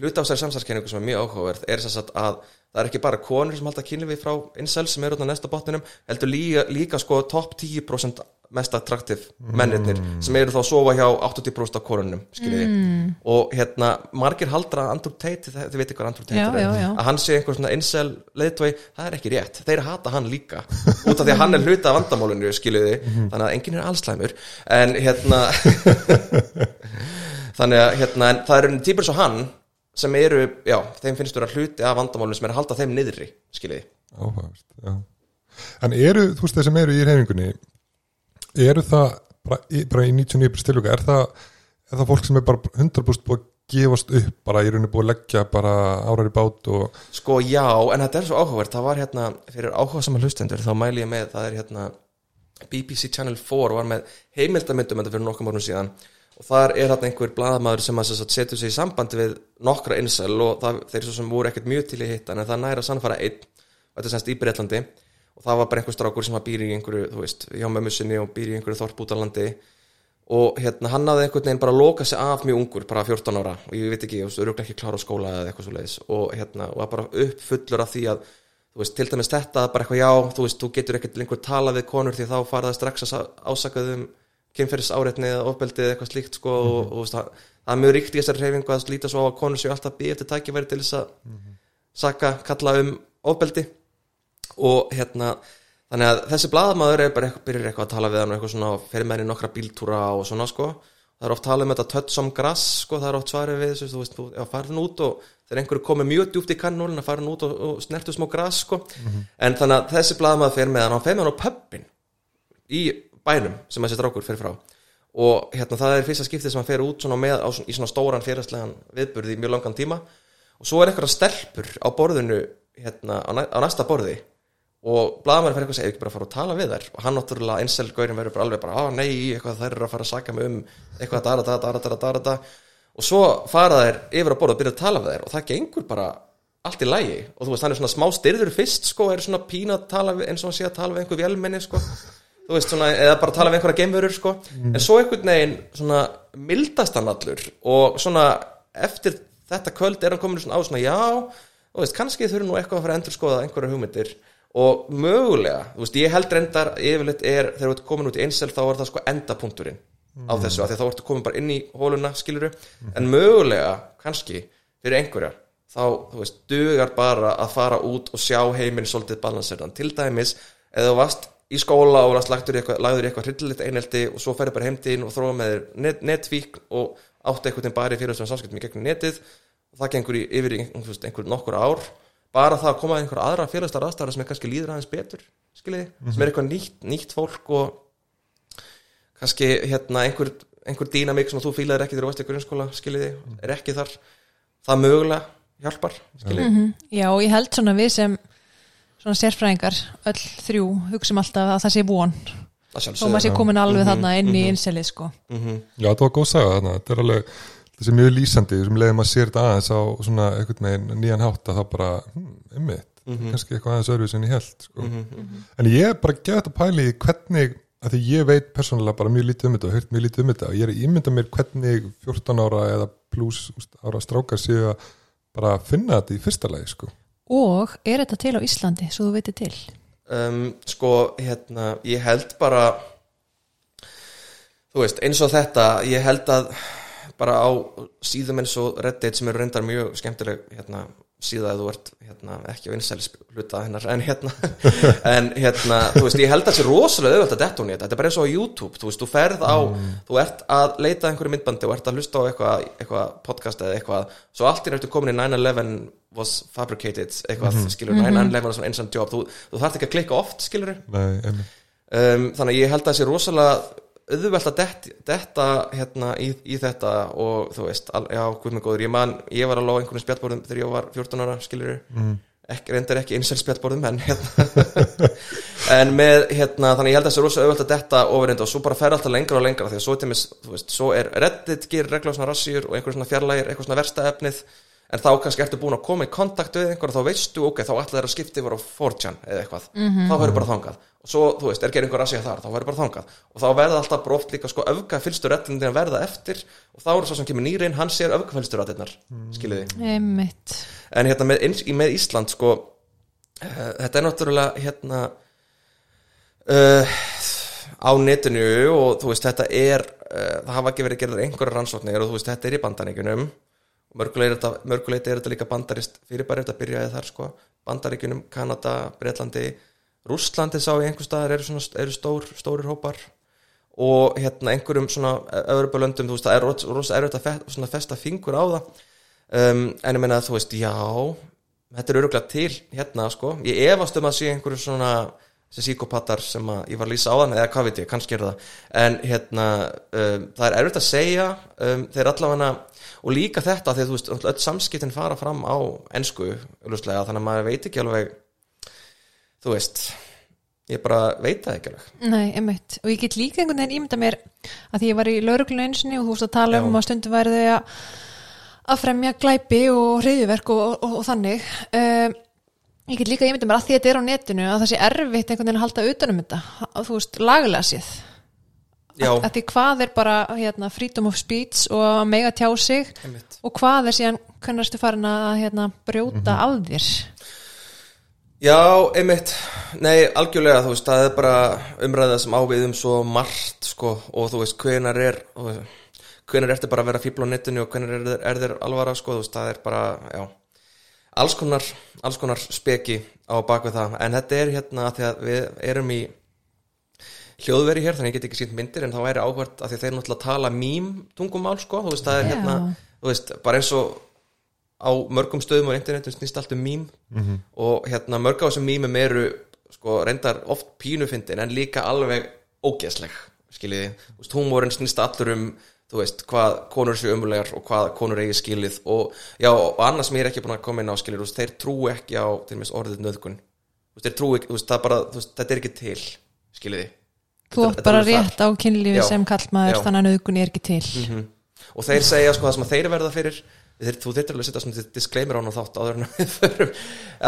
hluta á þessari samsarkenningu sem er mjög áhugaverð er þess að, að það er ekki bara konur sem halda kynlífi frá incel sem eru á næsta botninum heldur líka, líka sko topp 10% mest attraktiv mennirnir sem eru þá að sofa hjá 80% af konunum skiljiði mm. og hérna margir haldra að Andrew Tate, þið veitir hvað Andrew Tate Já, er? já, já. að hann sé einhver svona incel leiðtói, það er ekki rétt. Þeir hata hann líka út af því að hann er hluta af vandamálinu skiljiði, þannig að enginn er allslæmur en hérna þannig að hérna, en það eru típur svo hann sem eru, já, þeim finnst vera hluti af vandamálinu sem er að halda þeim niðri skiljiði, Áhugavert, já. En eru, þú veist, þeir sem eru í reyfingunni, eru það bara bara í 99% tilvika, er það, er það fólk sem er bara 100% búið að gefast upp, bara í rauninni búið að leggja bara árar í bát og, sko já en þetta er svo áhugavert, það var hérna fyrir áhuga saman hlustendur, þá mæli ég með það er hérna BBC Channel 4 var með heimildamyndum þetta fyrir nokkum árum síðan og þar er hérna einhver blaðamaður sem að setur sig í sambandi við nokkra insel og það, þeir sem voru ekkert mjög til í hitta en það næra sannfara einn. Og þetta er semst í Breitlandi og það var bara einhver strákur sem að býr í einhverju, þú veist, hjá mömmu sinni og býr í einhverju þorpútalandi og hérna hann hafði einhvern veginn bara að loka sig af mjög ungur, bara 14 ára. Og ég veit ekki, þú veist, öruglega ekki klára á skóla eða eitthvað svo leiðis og hérna, og bara uppfullur af því að, þú veist, til dæmis þetta bara eitthvað já, þú veist, þú getur ekkert lengur talað við konur því þá fara það strax að ásakað kynferðis áreitni eða ofbeldi eða eitthvað slíkt sko og, og, þú veist, það, það er mjög ríkt í þessari reyfingu að líta svo á að konur séu alltaf býð eftir tækifæri til þess að saka, kalla um ofbeldi. Og hérna þannig að þessi blaðamaður er bara eitthvað, byrjar eitthvað að tala við hann og eitthvað svona og fer með henni nokkra bíltúra og svona sko. Það er oft talað um þetta some grass sko það er oft svarið við þessu, þú veist, já, farðin út og þegar einhverju komið mjög djúpt í kannúlin að farðin út og, og snertu smá grass sko. En þannig að þessi blaðamaður fer með hann og hann fer með hann á pöppin í bænum sem þessi drákur fer frá. Og hérna það er fyrsta skiptið sem hann fer út svona með á, í svona stóran fyrirstlegan viðburði í mjög langan tíma. Og svo er eitthvað stelpur á borðinu hérna á, næ, á næsta borði. Og blaðamæri fyrir eitthvað að segja, "Ef ekki bara að fara að tala við þær? Og hann náttúrulega einsel gaurin verður bara alveg bara, á nei, eitthvað þær eru að fara að saka mig um eitthvað dara, dara, dara, dara, dara, og svo fara þær yfir að borða og byrja að tala við þær. Og það gengur bara allt í lægi og þú veist, hann er svona smá styrður fyrst sko, er svona pína að tala við, eins og hann sé að tala við einhver vélmenni sko þú veist svona, eða bara tala við einhverja geimverur sko. En svo einhvern veginn svona mildast hann allur og svona eftir þetta kvöld er hann komin svona á svona já þú veist, kannski þurfum nú eitthvað að fara að endur skoða einhverja hugmyndir. Og mögulega, þú veist, ég held reyndar yfirleitt er, þegar þú ert komin út í einsel þá er það sko endapunkturinn á þessu af því þá ertu komin bara inn í hóluna, skiluru en mögulega, kannski fyrir einhverja, þá, þú veist dugar bara að fara út og sjá heiminn svolítið balanserðan, til dæmis eða þú varst í skóla og lagður eitthvað, eitthvað hryllilegt einelti og svo ferði bara heimdín og þróa með net, netvík og átti eitthvað bara í fyrirstofan samskiptum í gegnum netið. Og það gengur yfir veist, einhver nokkur ár. Bara það að koma að einhver aðra félagstar aðstæðar sem er kannski líður aðeins betur skiljiði, sem er eitthvað nýtt, nýtt fólk og kannski hérna einhver, einhver dýnamik sem þú fílaðir ekki þegar þú varst í grunnskóla skiljiði, er ekki þar. Það mögulega hjálpar skiljiði, Já, og ég held svona við sem svona sérfræðingar, öll þrjú hugsum alltaf að það sé von. Þó maður sé komin alveg Mhm, þarna inn í mhm. innselið sko. Já, þetta var góð saga þarna, þetta er alveg þessi mjög lýsandi, sem leiðum að sér þetta aðeins á svona einhvern veginn nýjan hátt að það bara, hm, einmitt, kannski eitthvað aðeins öðru sem ég held, sko. En ég er bara gett að pæli í hvernig, að því ég veit persónulega bara mjög lítið um þetta og hört mjög lítið um þetta. Og ég er að ímynda mér hvernig 14 ára eða pluss ára strákar séu að bara finna þetta í fyrsta lagi, sko. Og er þetta til á Íslandi, svo þú veitir til? Um, sko, hérna, ég held bara þú veist, eins og þetta ég held að bara á síðum eins og Reddit sem eru reyndar mjög skemmtileg hérna, síða að þú ert hérna, ekki á vinsælis hluta hennar en hérna, en hérna þú veist, ég held að það sé rosalega auðvitað að detta hún í þetta. Þetta er bara eins og á YouTube, þú veist, þú ferð á þú ert að leita að einhverju myndbandi og ert að hlusta á eitthvað, eitthvað podcast eða eitthvað svo allt í nættu komin í 9-11 was fabricated, eitthvað, skilur 9-11 var svona einsam job, þú, þú þarft ekki að klikka oft, skilur um, þannig að ég held að það sé rosalega auðvelt að detta, detta hérna, í, í þetta og þú veist al, já, guð mig góður, ég man, ég var alveg á einhvern spjallborðum þegar ég var 14 ára, skilur mm. ekki, reyndar ekki einsel spjallborðum en hérna. En með, hérna, þannig ég held að það sé rosalega auðvelt að detta ofurinn og svo bara fer alltaf lengra og lengra því að svo, til mis, þú veist, svo er Reddit gerir regla svona rassýr og einhver svona fjarlægir eitthvað svona versta efnið en þá kannski ertu búin að koma í kontakt við einhver og þá veistu, ok, þá ætla þeir að skipta yfir á 4chan eða eitthvað, þá verður bara þangað. Og svo, þú veist, er gerir einhver rassið þar, þá verður bara þangað. Og þá verða alltaf oft líka sko öfga fylgstu reddin að verða eftir og þá er svo sem kemur nýrin, hann sér öfga fylgstu reddinar skiljiði, Einmitt. en hérna með, með Ísland sko, uh, þetta er náttúrulega hérna uh, á netinu og þú veist, þetta er uh, það hafa ekki verið gerðar einhverjar rannsóknir og þú veist, þetta er í bandaríkunum mörguleiti er, þetta- líka bandarist fyrirbæri þetta byrjaði þar sko. Bandaríkunum, Kanada, Bretlandi Rússlandi sá ég einhver staðar eru, svona, eru stór, stórir hópar. Og hérna einhverjum svona öðrubölöndum, þú veist, það er ros- rosa erfitt að festa fingur á það. Um, en ég meina þú veist, já þetta er öruglega til hérna sko. Ég efast um að sé einhverju svona þessi síkopatar sem ég var að lýsa á þann eða hvað veit ég, kannski er það en hérna, um, það er erfitt að segja um, þeir allavega og líka þetta, þegar þú veist, öll samskiptin fara fram á auðvitað, þannig að maður veit ekki alveg þú veist ég bara veit það ekki alveg Nei, einmitt. Og ég get líka einhvern veginn ímynda mér að því ég var í lauruglun einsinni og þú veist að tala um Já. að stundum væri þau að, fremja glæpi og hriðjuverk og, og, og, þannig. Um, ég get líka ímynda mér að því að þetta er á netinu að það sé erfitt einhvern veginn að halda utanum þetta, að þú veist, lagalega séð. Að, að því hvað er bara hérna, freedom of speech og að mega tjá sig einmitt. og hvað er síðan hvernig erstu farin að hérna, brjóta af þér. Já, einmitt, nei, algjörlega, þú veist, það er bara umræða sem ávið um svo margt, sko, og þú veist, hvenar er, hvenar ertu bara að vera fíbl á netinu og hvenar er, er þér alvara, sko, þú veist, það er bara, já, alls konar, alls konar speki á bakvið það, en þetta er hérna að því að við erum í hljóðveri hér, þannig ég get ekki sínt myndir, en þá væri áhvert að því að þeir náttúrulega tala mím tungumál, sko, þú veist, það er hérna, þú veist, bara eins og á mörgum stöðum á internetum snýst allt um mím. Og hérna mörg á þessum mýmum eru sko reyndar oft pínufindin en líka alveg ógeðsleg skiljiði, þú veist, húmórin snýst allur um þú veist, hvað konur séu umulegar og hvað konur eigi skilið og já, og annars ég er ekki búin að koma inn á skilið, veist, þeir trú ekki á til mér orðið nöðgun, þú veist, þeir trú ekki þú veist, það bara, veist, þetta er ekki til skiljiði Þú átt bara rétt á kynlífi Já. sem kallmaður þannig að nauðgun er ekki til. Mhm. og þeir segja sko það sem að þeir verða fyrir þeir, þú þyrftir alveg að setja svona disclaimer á hann og þátt áður en við förum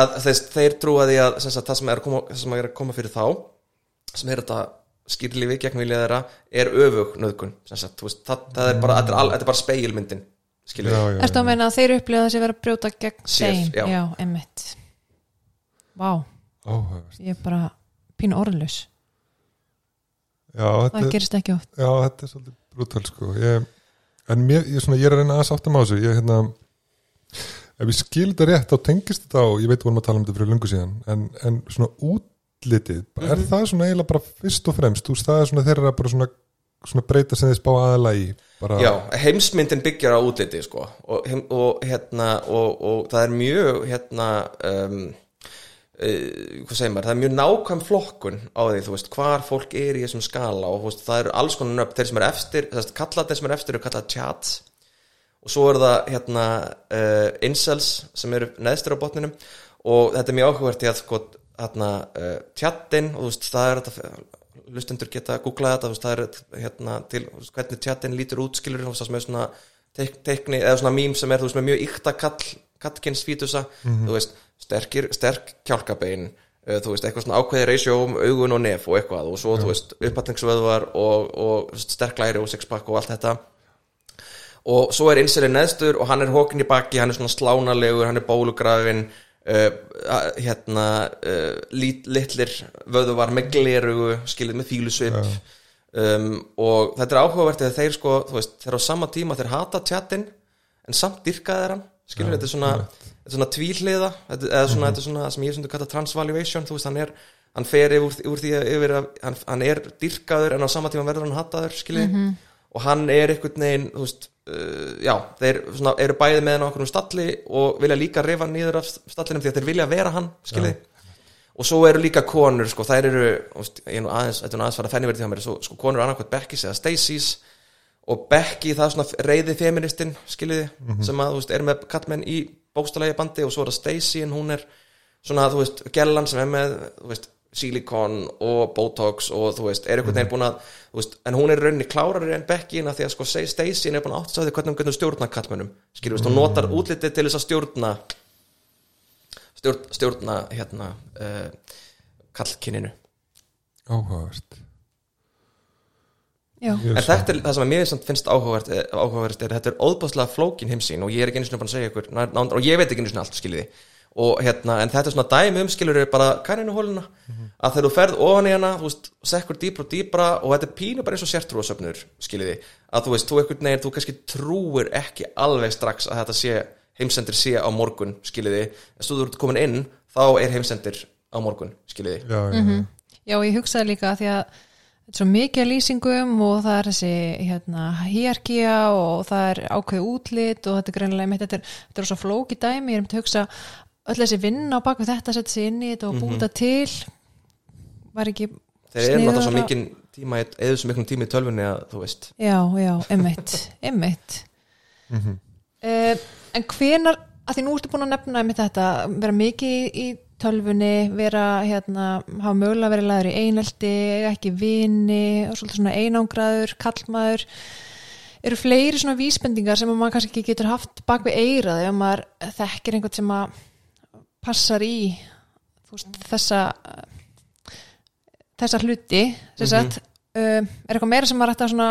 að þeir, þeir trúa því að sem sagt, það sem er að koma, sem er að koma fyrir þá sem er þetta skýrlífi gegn vilja þeirra er öfug nöðgun sem sagt, þú veist, það, það er bara, þetta er, er bara speilmyndin við Ertu að meina að þeir upplifa þessi vera að brjóta gegn þeim? já. já emmitt Vá, áhugavert. ég er bara pínu orðlaus já, þetta Það er, gerist ekki oft já, þetta er svolítið brútal sko. ég, en mér, ég, svona, ég er að reyna að sáttum á þessu ég, hérna, ef ég skil þetta rétt þá tengist þetta á, ég veit vorum að tala um þetta fyrir lungu síðan, en, en svona útlitið, er það svona eiginlega bara fyrst og fremst, þú veist, það er svona þeirra bara svona, svona breyta sem þið spá aðala í bara, Já, heimsmyndin byggjar á útliti sko. og, og, hérna, og, og það er mjög hérna um, uh, maður, það er mjög nákvæm flokkun á því, þú veist, hvar fólk er í þessum skala. Og veist, það eru alls konar nöfn. Þeir sem er efstir, þess að kalla þeir sem er efstir eru kallað chats. Og svo er það hérna uh, incels sem eru neðstur á botninum. Og þetta er mjög áhugavert í að sko hérna uh, tjattin og þú veist, það er þetta lustendur geta að googla þetta, veist, það er hérna til veist, hvernig tjattin lítur út skilur þú veist, það sem er svona teik, teikni eða svona mím sem er, þú veist, með mjög ykta kall kallkins fítusa, þú veist sterkir, sterk kjálkabein uh, þú veist, eitthvað svona ákveði ratio um augun og nef og eitthvað og svo, þú veist, uppatningsvöðvar og, og þú veist, sterk læri og sixpack og allt þetta. Og svo er Inselin neðstur og hann er hókin í baki, hann er svona slánalegur hann er bólugrafin uh, hérna uh, lit, litlir vöðuvar með glerugu skilið með fílusvip um, og þetta er áhugavert eða þeir sko, þú veist, þeir á sama tíma þeir hata tjattin en samt dyrkaði þeir hann. Skilur, þetta er svona, er svona tvíhliða þetta, eða svona, þetta er svona sem ég sem þú kalla transvaluation, þú veist, hann er hann fer yfir, úr því að yfir að hann, hann er dyrkaður en á sama tíma verður hann hataður skilið, og hann er einhvern veginn, þú veist uh, já, þeir svona, eru bæði með hann á okkur um stalli og vilja líka rifa niður af stallinum því að þeir vilja vera hann, skilið og svo eru líka konur, sko, þær eru veist, ég er nú aðeins, þetta er nú aðeins fara fenniverið hjá mér svo, sko, konur eru annarkvæmt Beckys eða Stacey's og Becky, það er svona reyði feministinn, skiljiði, sem að, veist, er með kallmenn í bókstalegi bandi og svo er það Stacey en hún er svona, þú veist, gellan sem er með, þú veist, silikon og botox og þú veist, er einhvern veginn búin að þú veist, en hún er í rauninni klárari en að því að sko Stacey er búin að átt að því hvernig hún getur stjórna kallmönnum, skilur, mm. hún notar útlitið til þess að stjórna stjórn, stjórna hérna uh, kallkinninu áhugavert. Já, Ég En þetta er það sem að mér samt finnst áhugavert, eh, áhugavert er, þetta er óðbáslega flókin heimsýn og ég er ekki einu sinni búin að segja ykkur og ég veit ekki einu sinni allt skiljiði og hérna, en þetta er svona dæmi um skilur er bara kanninuhóluna, að þegar þú ferð ofan í hana, þú veist, sekkur dýpra og dýpra og þetta er pínu bara eins og sértrúasöfnur skiljiði, að þú veist, þú ekkert neginn þú kannski trúir ekki alveg strax að þetta sé, heimsendir sé á morgun skiljiði, en svo þú ert komin inn þá er heimsendir á morgun skiljiði, já, já, já, ég hugsaði líka því að þetta er svo mikið lýsingum og það er þessi hérna, hierarkía og það er ákveð útlit og þetta er greinlega þetta er, þetta er öll þessi vinna á baku þetta setja sig inn í þetta og Mhm. búta til var ekki þeir eru náttúrulega svo mikinn tíma, eða svo miklum tíma í tölvunni að þú veist, Já, já, emmitt, emmitt uh, En hvenar að því nú ertu búin að nefna einmitt þetta, vera mikið í, í tölvunni, vera hérna, hafa mögulega verið laður í einelti eiga ekki vini og svolítið svona einangraður, kallmaður eru fleiri svona vísbendingar sem að maður kannski ekki getur haft bak við eirað ef maður þekkir einhvern sem að passar í veist, þessa þessa hluti sem sagt, uh, er eitthvað meira sem ætti að svona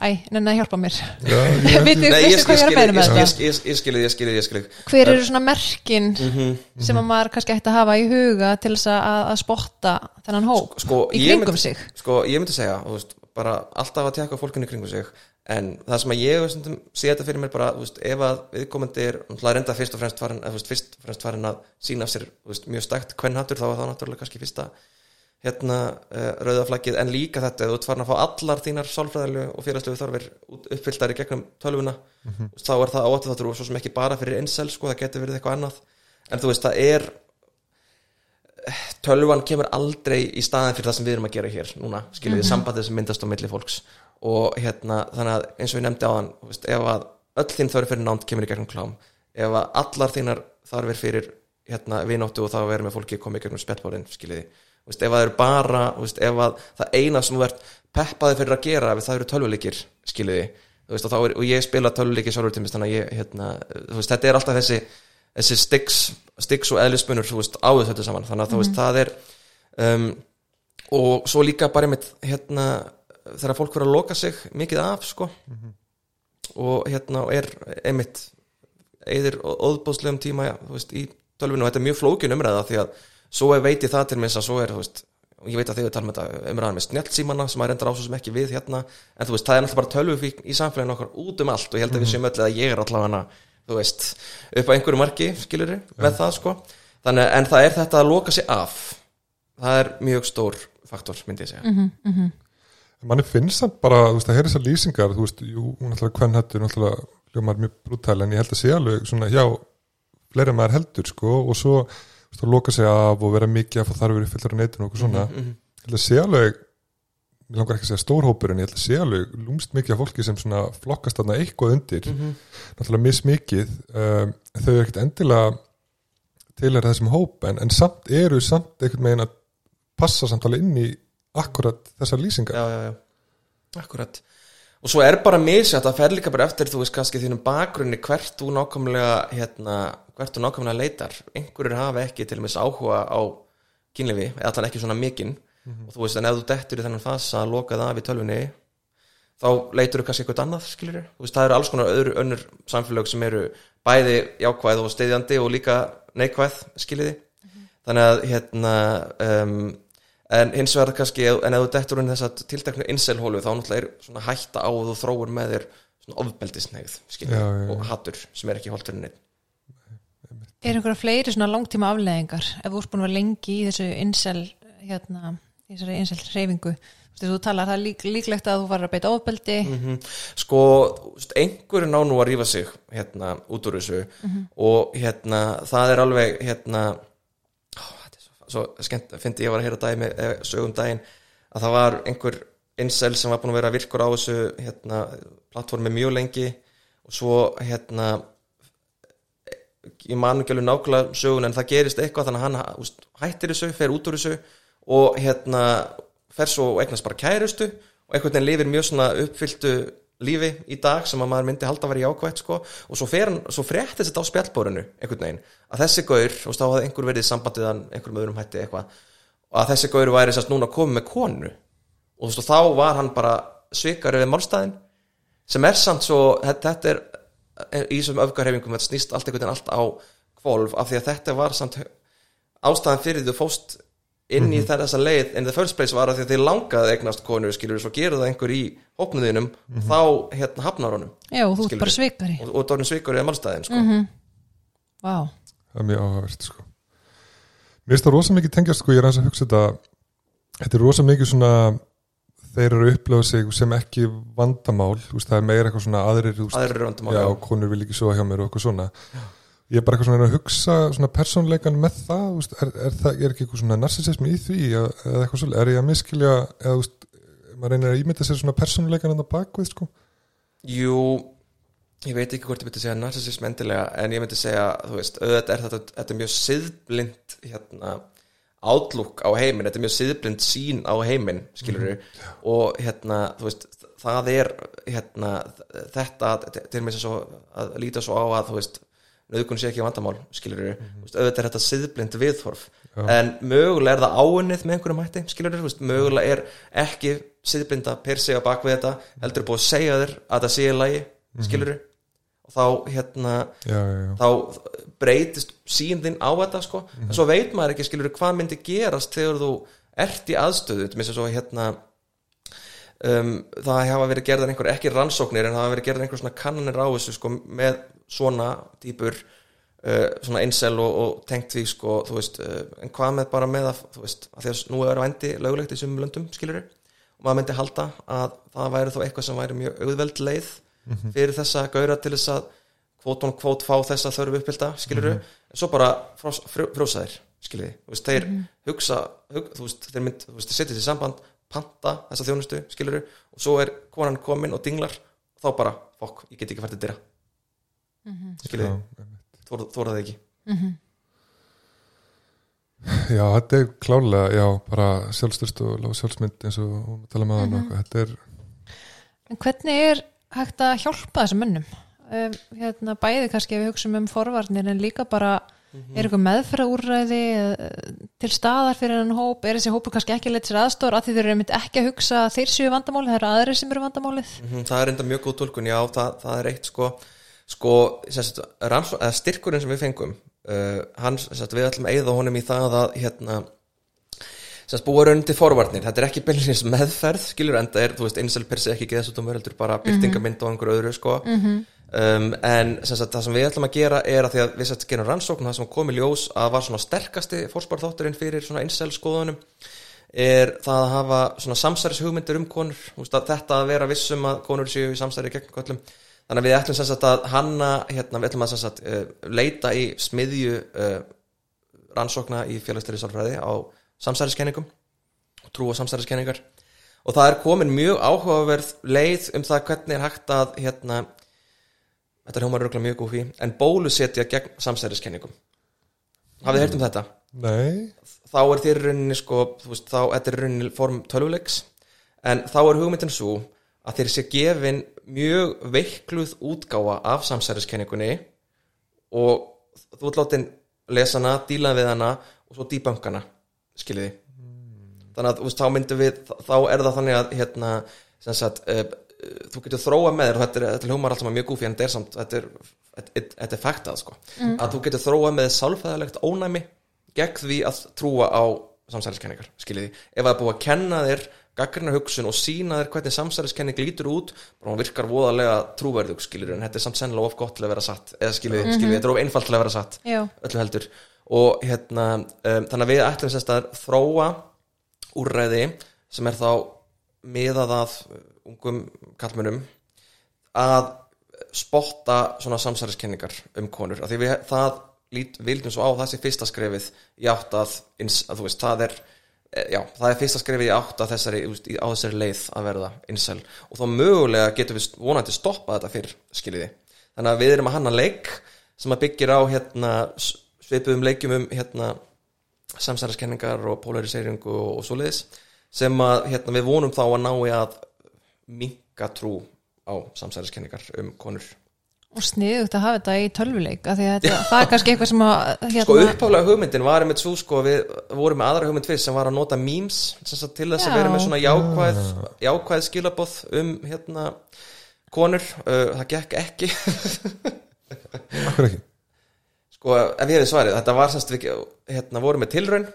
æ, nenni að hjálpa mér? Já, ég, Vitið- Nei, veistu hvað ég er að beina með ég, þetta? ég, ég, ég skilði, ég skilði, ég skilði hver eru svona merkin Mhm. sem að maður kannski ætti að hafa í huga til þess að, að spotta þennan hóp sko, í kringum sig? sko, ég myndi segja, þú veist, bara alltaf að tjekka fólkinu í kringum sig. En það sem að ég sé þetta fyrir mér bara, veist, ef að viðkomandi er reynda fyrst og fremst farin, þú veist, fremst farin að sína af sér veist, mjög stækt kvennhattur, þá er það náttúrulega kannski fyrsta hérna uh, rauðaflaggið en líka þetta, þú ert farin að fá allar þínar sálfræðilegu og félagslegu þarfir uppfylltar í gegnum tölvuna þú veist, þá er það átti þáttur og svo sem ekki bara fyrir einsel, sko, það getur verið eitthvað annað. En þú veist, það er tölvan kemur aldrei í staðin fyrir það sem við erum að gera hér núna, skiljið mm sambandið sem myndast á milli fólks. Og hérna, þannig að eins og ég nefndi á hann, veist, ef að öll þín þörf fyrir nánd kemur í gegnum klám ef að allar þínar þarfir fyrir hérna, vináttu og þá vera með fólki komið í gegnum spjallbórin, skiljiði veist, ef að það eru bara, veist, ef að það eina sem ert peppaði fyrir að gera ef það eru tölvuleikir, skiljiði veist, og, er, ég spila tölvuleiki sjálfur til mér þannig að ég, hérna, veist, þetta er alltaf þessi þessi stiks, stiks og veist, áður þetta saman, þannig að þú veist, það er um, og svo líka bara einmitt, hérna þegar fólk verður að loka sig mikið af, sko. Og hérna og er einmitt eðir óðbóðslegum tíma þú veist, í tölvinu og þetta er mjög flókin umræða því að svo er veit ég það til minns að svo er þú veist, og ég veit að þið við talum þetta umræðan með snjáltsímana sem að reyndar ásvo sem ekki við hérna. En þú veist, það er náttúrulega bara tölvufík í samfélaginu okkar út um allt og ég held að við séum öll að ég er allavega þú veist, upp á einhverju marki skilur með það sko. Þannig, en það er þetta að loka sig af. Það er mjög stór faktor myndi ég segja. Mhm. manni finnst það bara, þú veist, að heyra þessar lýsingar þú veist, jú, hún ætlaði hvern hættur náttúrulega hljómar mjög brútæl en ég held að sé alveg svona, já, fleiri en maður heldur sko, og svo, þú veist, að loka sig af og vera mikið að fá þarfur í fyllir á netinu og okkur svona, Mhm, ég held að sé alveg ég langar ekki að segja stórhópur en ég held að sé alveg lúmst mikið af fólki sem svona flokkast þarna eitthvað undir. Mhm. náttúrulega mismikið um, þau eru ekkert endilega til er þessum hóp en, en samt eru samt einhvern veginn að passa samt alveg inn í akkurat þessar lýsingar. Já, já, já, akkurat og svo er bara misjætt að fer líka bara eftir þú veist kannski þínum bakgrunni hvert þú nákvæmlega hérna, hvert þú nákvæmlega leitar. Einhverjur hafa ekki til og með áhuga á kynlifi, eða þannig ekki svona mikinn og þú veist en ef þú dettur í þennan fasa að loka það af í tölvunni þá leitur þú kannski eitthvað annað skilur þú veist það eru alls konar öðru önnur samfélög sem eru bæði jákvæð og steyðjandi og líka neikvæð skiljiði þannig að hérna um, en hins vegar kannski en ef þú dettur inn þess að tilteknu inselhólu þá náttúrulega er svona hætta á að þú þróur með þér svona já. og hattur sem er ekki holtur neitt Er einhverja fleiri svona langtíma afleðingar ef þú ert búin að vera lengi í þessu insel hérna, í þessari insel hreyfingu. Þú, talar það lík, líklegt að þú var að beita ofbeldi. Mhm. sko, þú veist, einhverju ná nú að rífa sig hérna út úr þessu. Og hérna það er alveg hérna ó, þetta er svo, svo skemmt, fyndi ég var að heyra dæmi eh, sögum daginn að það var einhver incel sem var búin að vera virkur á þessu hérna, plattformi mjög lengi. Og svo hérna ég man ekki alveg nákvæmlega sögun en það gerist eitthvað þannig að hann hættir þessu, fer út úr þessu og hérna fer svo og eignast bara kærustu og einhvern veginn lifir mjög svona uppfylltu lífi í dag sem að maður myndi halda að vera jákvætt sko. Og svo, fer svo fréttist þetta á spjallbórinu einhvern veginn að þessi gaur, veist þá hafði einhver verið í sambandið hann einhverjum öðrum hætti eitthvað og að þessi gaur væri sérst núna komið með konu. Og þú veist og þá var hann bara svikar við málstæðin sem er samt svo, þetta er í þessum öfgarhefingum þetta snýst allt einhvern veginn allt á kvolf af því að þetta var samt ástæðan fyrir þú fóst inn í þessa leið en the first place var að því að þið langaði eignast konu skilur svo gerur það einhver í hópnuðinum þá hérna hafnar honum Já, og þú ert Skilurðu. bara svikari. Og, og dórnum svikur eða málstæðin sko. Vá, það er mjög áhugavert sko. mér finnst það rosa mikið tengjast sko, ég er aðeins að hugsa þetta þetta er rosa mikið svona þeir eru að upplifa sig sem ekki vandamál, þú veist, það er meira eitthvað svona aðrir, þú aðrir röndum já, konur vil ekki svo hjá mér og eitthvað svona ég er bara eitthvað svona að hugsa svona persónleikan með það, veist, er, er það er ekki eitthvað svona narsisismi í því eða eitthvað svolítið, er ég að miskilja eða veist, maður reynir að ímynda sér svona persónleikan en það bakvið, sko? Jú, ég veit ekki hvort ég myndi segja narsisism endilega en ég myndi segja, þú veist, auðvitað er þetta, þetta er mjög siðblind hérna, outlook á heiminn, þetta er mjög siðblind sín á heiminn, skilur og hérna, þú veist, það er hérna, þetta til mér svo að líta svo á að þú veist, nöðgun sé ekki vandamál skilur mm auðvitað er þetta siðblind viðhorf. En mögulega er það áunnið með einhverjum hætti, skilur mögulega er ekki siðblinda per sig að bak við þetta heldur er búið að segja þér að það sé í lagi skilur við og þá hérna já, já, já, þá breytist sín þinn á þetta sko. En svo veit maður ekki skilur hvað myndi gerast þegar þú ert í aðstöðu. Til svo hérna um, það hafa verið gerðar einhver ekki rannsóknir en það hafa verið gerðar einhver svona kannanir á þessu sko með svona típur uh, svona einsel og, og tengt því sko þú veist uh, en hvað með bara með að þú veist að að nú er vændi lögulegt í sumum löndum skilur og maður myndi halda að það væri þá eitthvað sem væri mjög auðveld leið fyrir þessa gaura til þess að kvótun kvót fá þessa þörfu uppbylda skilur en svo bara frós, frjó, frjósa þeir skilur þú veist, þeir hugsa hug, þú veist, þeir mynd, þú veist, þeir setja sér samband panta þessa þjónustu, skilur og svo er konan komin og dinglar og þá bara, fokk, ég get ekki fært að dyra. Skilur já, þú voru það ekki. Já, þetta er klálega já, bara sjálfstyrst og lág sjálfsmynd eins og tala með hann mm þetta er, en hvernig er hægt að hjálpa þessum mönnum? Um, hérna, bæði kannski ef við hugsaum um forvarnir en líka bara er eitthvað meðferðaúrræði eh, til staðar fyrir hann hóp? Er þessi hópu kannski ekki leitt sér aðstór af því þeir eru einmitt ekki að hugsa að þeir séu vandamáli það eru aðrir sem eru vandamálið? Mhm, Það er enda mjög góð tólkun, já, það, það er eitt sko, sko sérst, rannsó, styrkurinn sem við fengum uh, hann, sérst, við ætlum að eyða honum í það að hérna sérst, búa raun til forvarnir, þetta er ekki beinleins meðferð, skilur enda er, þú veist, einsel per se ekki geðsútum verður bara byrtingamind og einhver öðru, sko um, en sérst, það sem við ætlum að gera er að því að við sérst gerum rannsókn það sem kom í ljós að var svona sterkasti fórspárþátturinn fyrir svona einsel skoðunum er það að hafa svona samsæris hugmyndir um konur. Þetta að vera vissum að konur séu í samsæri gegn köllum þannig að við ætlum sem sagt að hanna hérna, við ætlum að sem sagt uh, leita í smiðju uh, rannsókna í félagsstæri sálfræði á samsæriskenningum trú og samsæriskenningar og það er komin mjög áhugaverð leið um það hvernig er hægt að hérna, þetta er hljómar röglega mjög gófi en bólusetja gegn samsæriskenningum hafið þið heyrt um þetta? Nei, þá er þér rauninni sko, veist, þá þetta er rauninni form tölvuleiks en þá er hugmyndin svo að þér sé gefin mjög veikluð útgáfa af samsæriskenningunni og þú ert látin lesa hana, díla við hana og svo dýbankana, skiljiði þannig að veist, þá myndum við þá er það þannig að hérna, sagt, uh, þú getur þróa með þér og þetta þetta hljómar alltaf mjög gúfi en þetta er samt, þetta er, er faktað sko, að þú getur þróa með sálfæðalegt ónæmi gegn því að trúa á samsæliskenningar skiljiði, ef það er búið að kenna þér gaggrina hugsun og sína þér hvernig samsæliskenning lítur út, bara hún virkar voðalega trúverðug, skiljiði, en þetta er samt sennilega of gott til að vera satt, eða skiljiði, skiljiði þetta er of einfalt til að vera satt, Já. öllu heldur. Og hérna, um, þannig að við ætlum sérst að þróa úrræði sem er þá miðað að ungum kallmönum að spotta svona samsæriskenningar um konur af því við, það lít, vildum svo á þessi fyrsta skrefið í átt að, að þú veist, það er eh, já, það er fyrsta skrefið í átt að þessari veist, á þessari leið að verða insel og þá mögulega getum við vonandi stoppa þetta fyrir skiljiði, þannig að við erum að hanna leik sem að byggir á hérna s- svipuðum leikjum um hérna samsæriskenningar og polariseringu og, og svoleiðis sem að hérna, við vonum þá að ná í að minka trú á samsæriskenningar um konur. Og sniðugt að hafa þetta í tölvuleik af því að þetta, það er kannski eitthvað sem að hérna, Sko uppálega hugmyndin var einmitt svo sko við vorum með aðra hugmynd fyrst sem var að nota memes sem sagt, til þess að Já. vera með svona jákvæð, jákvæð skilaboð um hérna konur, uh, það gekk ekki. Akkur ekki? Sko ef ég hefði svarið, þetta var semst við hérna vorum með tilraun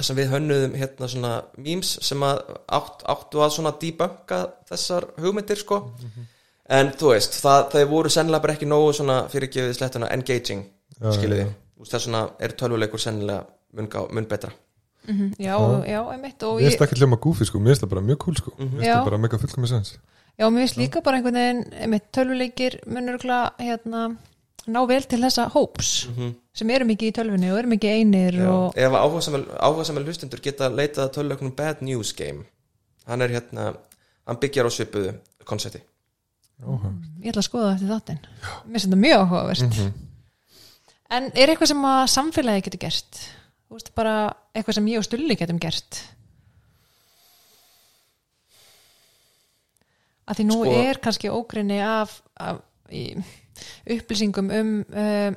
sem við hönnuðum hérna svona memes sem að átt, áttu að svona debunka þessar hugmyndir sko. En þú veist, það, það voru sennilega bara ekki nógu svona fyrirgefið slettuna engaging Já, skiluði, já. þess vegna er tölvuleikur sennilega mun, mun betra. Mhm, já, já, einmitt og Mér ég, finnst ekki hljóma goofy sko, mér finnst það bara mjög cool sko. Mér finnst Já. það bara mega fullkomis sens. Já, mér finnst líka bara einhvern veginn einmitt tölvuleikir munur hérna ná vel til þessa hóps sem eru mikið í tölvunni og eru mikið einir Já. og ef áhugasamel hlustundur geta leitað að tölvuleiknum Bad News Game hann er hérna, hann byggjar á svipuðu konsepti ég ætla að skoða þetta þáttinn. Mér finnst þetta mjög áhugavert. En er eitthvað sem að samfélagi getur gert? Þú veist bara eitthvað sem ég og Stulli getum gert. Að því nú Sko- er kannski ógrinni af, af í, upplýsingum um uh,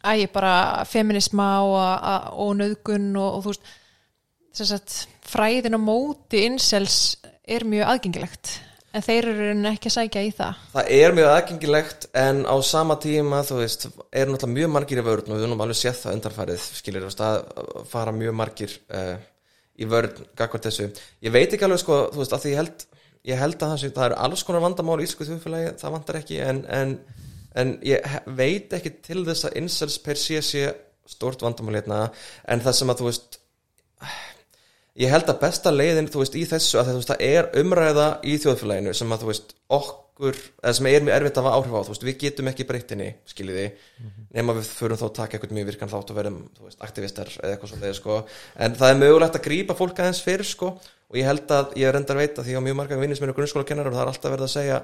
að ég bara feminisma og, og, og nöðgun og, og þú veist sagt, fræðin á móti incels er mjög aðgengilegt en þeir eru ekki að sækja í það. Það er mjög aðgengilegt en á sama tíma þú veist, er náttúrulega mjög margir í vörn og við erum alveg séð það undarfærið skilir þú veist, að fara mjög margir uh, í vörn gagvart þessu. Ég veit ekki alveg sko, þú veist, að því ég held ég held að það, sé, það eru alls konar vandamál í íslensku þjóðfélagi, það vandar ekki en, en, en ég veit ekki til þess að incels per sé sé stort vandamál hérna en það sem að þú veist ég held að besta leiðin þú veist í þessu að veist það er umræða í þjóðfélaginu sem að þú veist okkur eða sem er mjög erfitt að hafa áhrif á þú veist við getum ekki breytinni skiljiði. Nema við förum þá að taka eitthvað mjög virkan þátt og verðum þú veist aktivistar eða eitthvað svo það og ég held að ég reyndar að veita því að mjög marga eru grunnskólakennar og það er alltaf verið að segja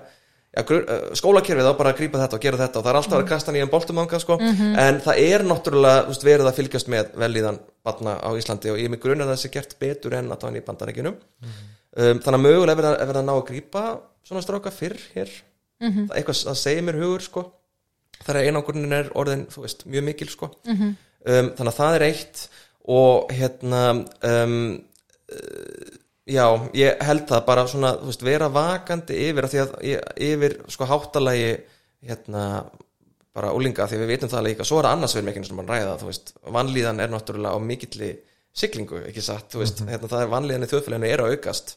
uh, skólakerfið á bara að grípa þetta og gera þetta og það er alltaf verið að kasta nýjan boltum anga sko. en það er náttúrulega veist, verið að fylgjast með velíðan batna á Íslandi og ég er mig grunn að það sé gert betur en að það er í bandaríkjunum. Um, þannig að mögulega er verið að, að ná að grípa svona stráka fyrr hér. Það er eitthvað að segja mér hugur sko. Þar að einangurnin er orðin, veist, mjög mikil sko. Um, þannig að það er eitt og hérna um, uh, já, ég held það bara svona, þú veist, vera vakandi yfir, af því að ég- yfir sko háttalagi hérna bara úlinga, því við vitum það líka. Svo er það annars verið mikið sem mann ræða, þú veist vanlíðan er náttúrulega á mikilli siglingu, ekki satt, þú veist, hérna það er vanlíðan í þjóðfélaginu er að aukast.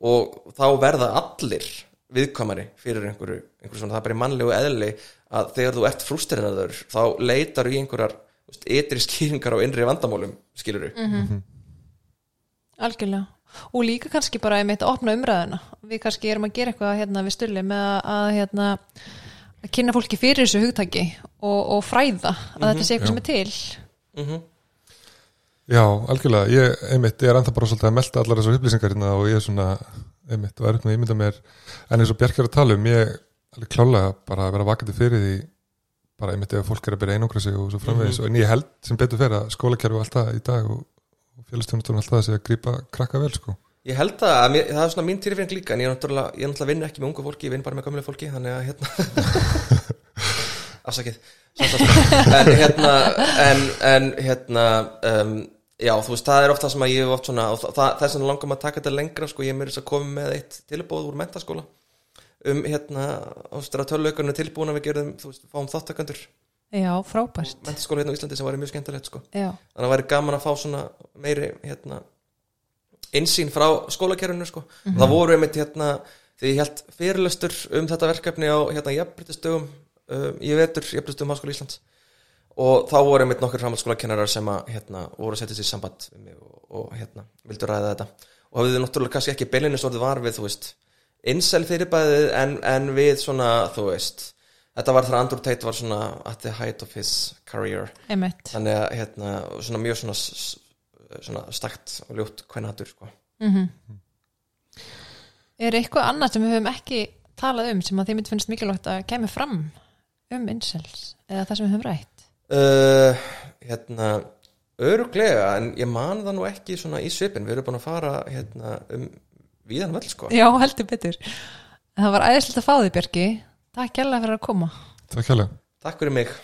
Og þá verða allir viðkvæmari fyrir einhverju, einhverju svona, það er bara í mannlegu eðli að þegar þú ert frústerinnaður þá leitar í einhverjar þú veist, ytri skýringar á innri vandamálum skilur Mhm. algjörlega og líka kannski bara einmitt að opna umræðuna. Við kannski erum að gera eitthvað hérna við stulli með að, að hérna að kynna fólki fyrir þessu hugtaki og, og fræða að þetta sé eitthvað sem er til. Mm Já, algjörlega, ég, einmitt, ég er ennþá bara svolítið að melta allar þessar upplýsingar hérna og ég er svona, einmitt, og er upp með ímynda mér en eins og Bjarki er að tala um, ég alveg klálega bara að vera vakandi fyrir því bara einmitt ef fólk er að byrja einangra sig og svo framvegis, Mhm. en ég held sem betur fyrir að skólakerfi og allt það í dag og, og félagstjónustunum allt það sé að grípa krakka vel, sko. Ég held að, að mér, það er svona mín tilfinning líka en ég er náttúrulega, ég er náttúrulega vinn ekki með ungu fólki ég vinn bara með gamlega fólki, þannig að hérna afsakið en hérna en, en hérna um, já, þú veist, það er oft það sem að ég hef oft svona, og það, það er svona langum að taka þetta lengra sko, ég er mér þess að koma með eitt tilbúð úr mentaskóla um hérna, að tölvaukarnu tilbúin að við gerðum, þú veist, fáum þáttakandur já, frábært. Mentaskóla hérna á Íslandi sem var mjög skemmtilegt sko. Já, þannig að það væri gaman að fá svona meiri hérna, insýn frá skólakerfinu sko. það voru einmitt hérna því ég held fyrirlestur um þetta verkefni á hérna jafnbrytistögum um, ég vetur jafnbrytistögum Háskóla Íslands. Og þá voru einmitt nokkur framhaldsskólakennarar sem að hérna voru að setja sér í samband og, og hérna vildu ræða þetta. Og hafið þið náttúrulega kannski ekki beilinist orðið var við þú veist insel fyrirbæðið en, en við svona þú veist þetta var þegar Andrew Tate var svona at the height of his career. Einmitt. Þannig að hérna, svona mjög svona, svona stakt og ljótt kvennatur sko. er eitthvað annað sem við höfum ekki talað um sem að þið myndi finnst mikilvægt að kemur fram um incels eða það sem við höfum rætt? Uh, hérna öruglega en ég man það nú ekki svona í svipin við erum búin að fara hérna, um víðan vel sko. Já, heldur betur. Það var æðislegt að fá þig Björki Takk kærlega fyrir að koma. Takk kærlega. Takk fyrir mig.